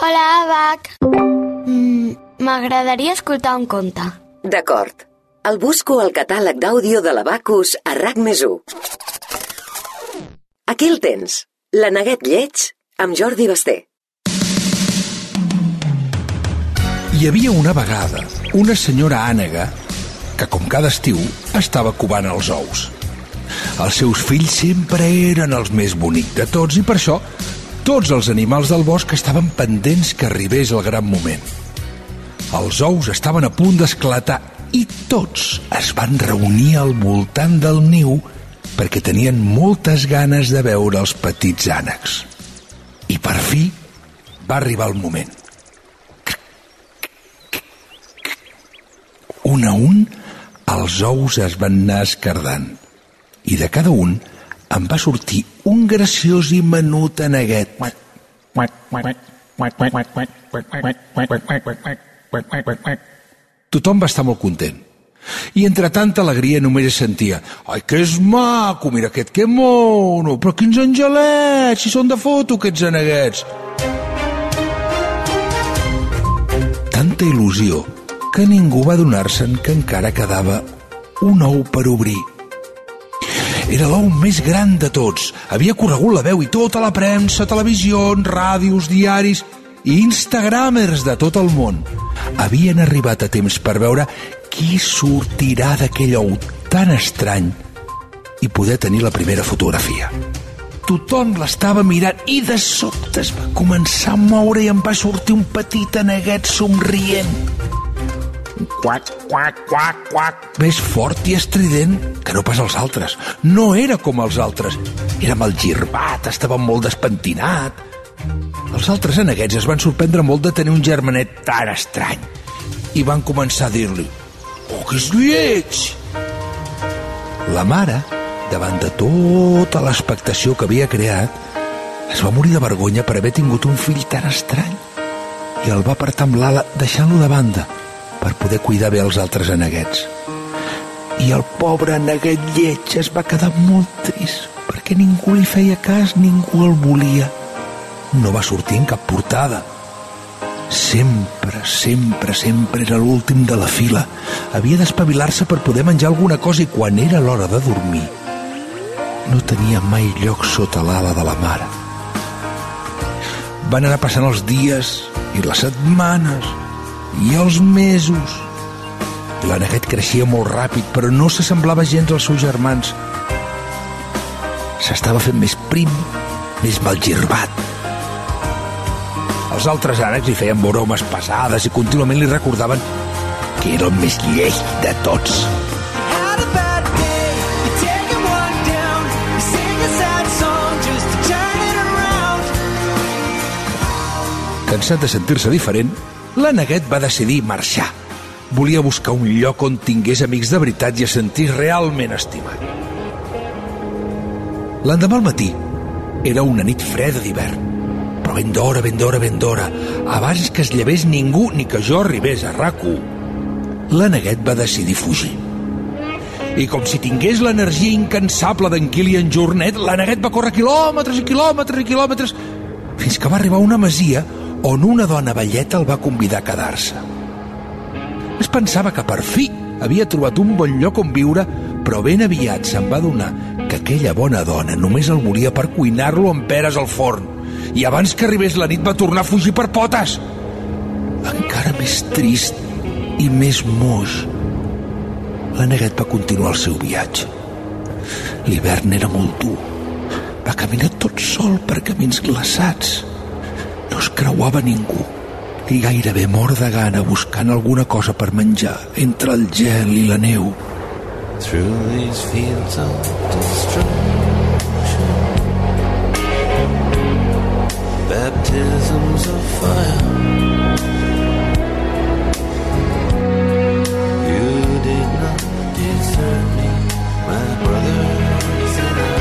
Hola, Abac. Mm, M'agradaria escoltar un conte. D'acord. El busco al catàleg d'àudio de l'Abacus a RAC més 1. Aquí el tens. La neguet lleig amb Jordi Basté. Hi havia una vegada una senyora ànega que, com cada estiu, estava covant els ous. Els seus fills sempre eren els més bonics de tots i per això tots els animals del bosc estaven pendents que arribés el gran moment. Els ous estaven a punt d'esclatar i tots es van reunir al voltant del niu perquè tenien moltes ganes de veure els petits ànecs. I per fi va arribar el moment. Un a un, els ous es van anar escardant i de cada un em va sortir un graciós i menut aneguet. Tothom va estar molt content. I entre tanta alegria només es sentia «Ai, que és maco, mira aquest, que mono! Però quins angelets, si són de foto aquests aneguets!» Tanta il·lusió que ningú va donar-se'n que encara quedava un ou per obrir. Era l'ou més gran de tots. Havia corregut la veu i tota la premsa, televisions, ràdios, diaris i instagramers de tot el món havien arribat a temps per veure qui sortirà d'aquell ou tan estrany i poder tenir la primera fotografia. Tothom l'estava mirant i de sobte es va començar a moure i em va sortir un petit aneguet somrient. Quac, quac, quac, quac. Més fort i estrident que no pas els altres. No era com els altres. Era mal girbat, estava molt despentinat. Els altres aneguets es van sorprendre molt de tenir un germanet tan estrany i van començar a dir-li «Oh, que és lleig!» La mare, davant de tota l'expectació que havia creat, es va morir de vergonya per haver tingut un fill tan estrany i el va apartar amb l'ala deixant-lo de banda per poder cuidar bé els altres aneguets. I el pobre aneguet lleig es va quedar molt trist perquè ningú li feia cas, ningú el volia. No va sortir en cap portada. Sempre, sempre, sempre era l'últim de la fila. Havia d'espavilar-se per poder menjar alguna cosa i quan era l'hora de dormir no tenia mai lloc sota l'ala de la mare. Van anar passant els dies i les setmanes i els mesos. L'aneguet creixia molt ràpid, però no s'assemblava gens als seus germans. S'estava fent més prim, més malgirbat. Els altres ànecs li feien bromes pesades i contínuament li recordaven que era el més lleig de tots. Cansat de sentir-se diferent, l'aneguet va decidir marxar. Volia buscar un lloc on tingués amics de veritat i es sentir realment estimat. L'endemà al matí era una nit freda d'hivern, però ben d'hora, ben d'hora, ben d'hora, abans que es llevés ningú ni que jo arribés a rac L'aneguet va decidir fugir. I com si tingués l'energia incansable d'en Kilian Jornet, l'aneguet va córrer quilòmetres i quilòmetres i quilòmetres fins que va arribar a una masia on una dona velleta el va convidar a quedar-se. Es pensava que per fi havia trobat un bon lloc on viure, però ben aviat se'n va donar que aquella bona dona només el volia per cuinar-lo amb peres al forn. I abans que arribés la nit va tornar a fugir per potes. Encara més trist i més moix. L'aneguet va continuar el seu viatge. L'hivern era molt dur. Va caminar tot sol per camins glaçats. No es creuava ningú i gairebé mort de gana buscant alguna cosa per menjar entre el gel i la neu. Through these fields of destruction, baptisms of fire. You did not desert me, my brothers and I.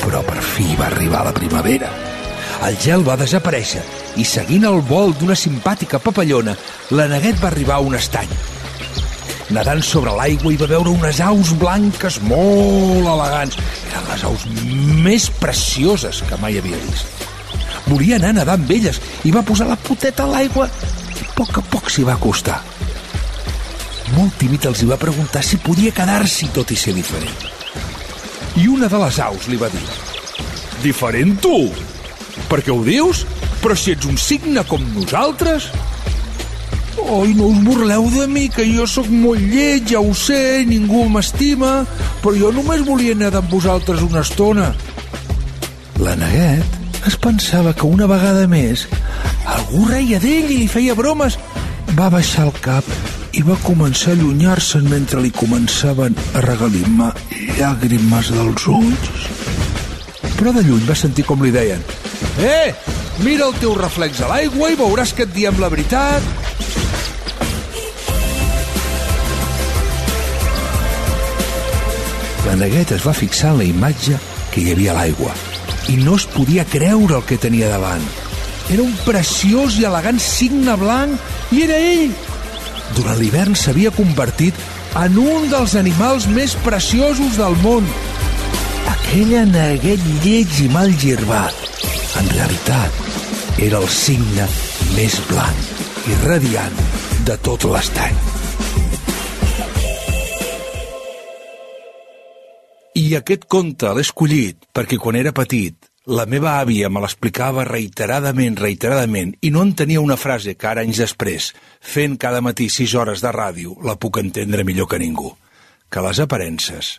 Però per fi va arribar la primavera. El gel va desaparèixer i seguint el vol d'una simpàtica papallona, l'aneguet va arribar a un estany. Nedant sobre l'aigua hi va veure unes aus blanques molt elegants. Eren les aus més precioses que mai havia vist. volia anar a nedar amb elles i va posar la poteta a l'aigua i a poc a poc s'hi va acostar. Molt tímid els hi va preguntar si podia quedar-s'hi tot i ser diferent. I una de les aus li va dir Diferent tu? Per què ho dius? Però si ets un signe com nosaltres? Oi, no us burleu de mi, que jo sóc molt lleig, ja ho sé, ningú m'estima, però jo només volia nedar amb vosaltres una estona. La Neguet es pensava que una vegada més algú reia d'ell i li feia bromes. Va baixar el cap i va començar a allunyar-se'n mentre li començaven a regalimar llàgrimes dels ulls. Però de lluny va sentir com li deien Eh, mira el teu reflex a l'aigua i veuràs que et diem la veritat. La negueta es va fixar en la imatge que hi havia a l'aigua i no es podia creure el que tenia davant. Era un preciós i elegant signe blanc i era ell. Durant l'hivern s'havia convertit en un dels animals més preciosos del món. Aquella neguet lleig i mal girbat, en realitat, era el signe més blanc i radiant de tot l'estany. I aquest conte l'he escollit perquè quan era petit la meva àvia me l'explicava reiteradament, reiteradament, i no entenia una frase que ara anys després, fent cada matí sis hores de ràdio, la puc entendre millor que ningú. Que les aparences